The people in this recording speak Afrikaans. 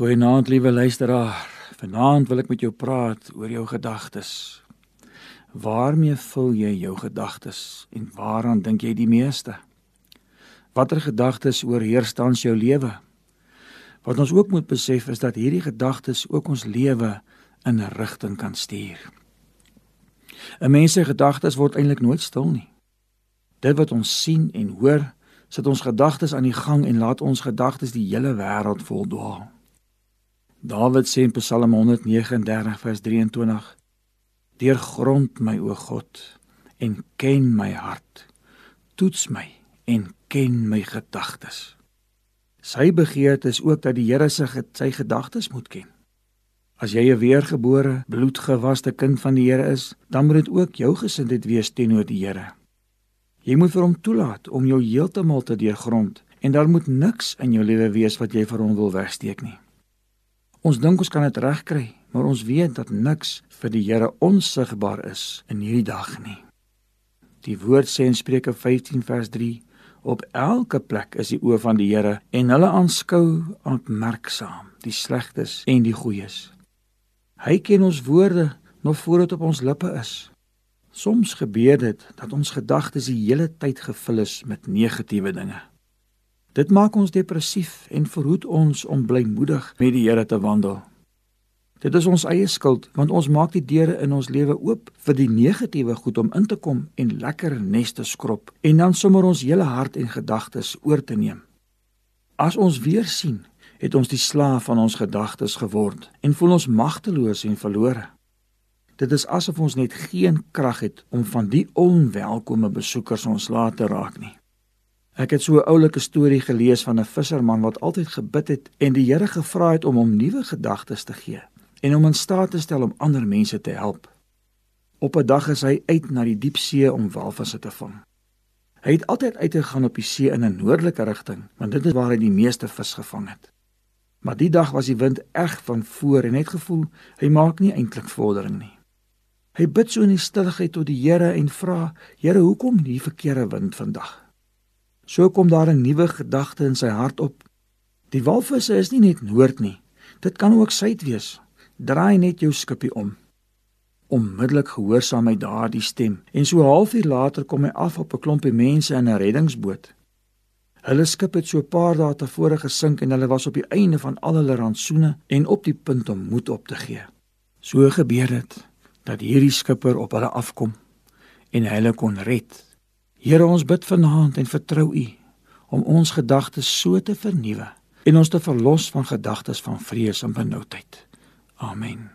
Goeienaand, liewe luisteraar. Vanaand wil ek met jou praat oor jou gedagtes. Waarmee vul jy jou gedagtes en waaraan dink jy die meeste? Watter gedagtes oorheers tans jou lewe? Wat ons ook moet besef is dat hierdie gedagtes ook ons lewe in 'n rigting kan stuur. 'n Mens se gedagtes word eintlik nooit stil nie. Dit wat ons sien en hoor, sit ons gedagtes aan die gang en laat ons gedagtes die hele wêreld voldwaal. Dawid sê in Psalm 139 vers 23: Deurgrond my o God en ken my hart. Toets my en ken my gedagtes. Sy begeerte is ook dat die Here se sy gedagtes moet ken. As jy 'n weergebore, bloedgewaste kind van die Here is, dan moet dit ook jou gesindheid wees teenoor die Here. Jy moet vir hom toelaat om jou heeltemal te deurgrond en daar moet niks in jou lewe wees wat jy vir hom wil wegsteek nie. Ons dink ons kan dit regkry, maar ons weet dat niks vir die Here onsigbaar is in hierdie dag nie. Die woord sê in Spreuke 15 vers 3: Op elke plek is die oë van die Here en hulle aanskou opmerksaam die slegtes en die goeies. Hy ken ons woorde nog voor dit op ons lippe is. Soms gebeur dit dat ons gedagtes die hele tyd gevul is met negatiewe dinge. Dit maak ons depressief en verhoed ons om blymoedig met die Here te wandel. Dit is ons eie skuld want ons maak die deure in ons lewe oop vir die negatiewe goed om in te kom en lekker neste skrob en dan sommer ons hele hart en gedagtes oor te neem. As ons weer sien, het ons die slaaf van ons gedagtes geword en voel ons magteloos en verlore. Dit is asof ons net geen krag het om van die onwelkome besoekers ons laat te raak nie. Ek het so 'n oulike storie gelees van 'n visserman wat altyd gebid het en die Here gevra het om hom nuwe gedagtes te gee en om in staat te stel om ander mense te help. Op 'n dag is hy uit na die diep see om walvisse te vang. Hy het altyd uitgegaan op die see in 'n noordelike rigting, want dit is waar hy die meeste vis gevang het. Maar die dag was die wind erg van voor en het gevoel hy maak nie eintlik vordering nie. Hy bid so in die stilligheid tot die Here en vra: "Here, hoekom die verkeerde wind vandag?" So kom daar 'n nuwe gedagte in sy hart op. Die walvisse is nie net noord nie. Dit kan ook suid wees. Draai net jou skipie om. Onmiddellik gehoorsaam hy daardie stem en so 'n halfuur later kom hy af op 'n klompie mense in 'n reddingsboot. Hulle skip het so 'n paar dae tevore gesink en hulle was op die einde van al hulle rantsoene en op die punt om moed op te gee. So gebeur dit dat hierdie skipper op hulle afkom en hulle kon red Here ons bid vanaand en vertrou U om ons gedagtes so te vernuwe en ons te verlos van gedagtes van vrees en benoudheid. Amen.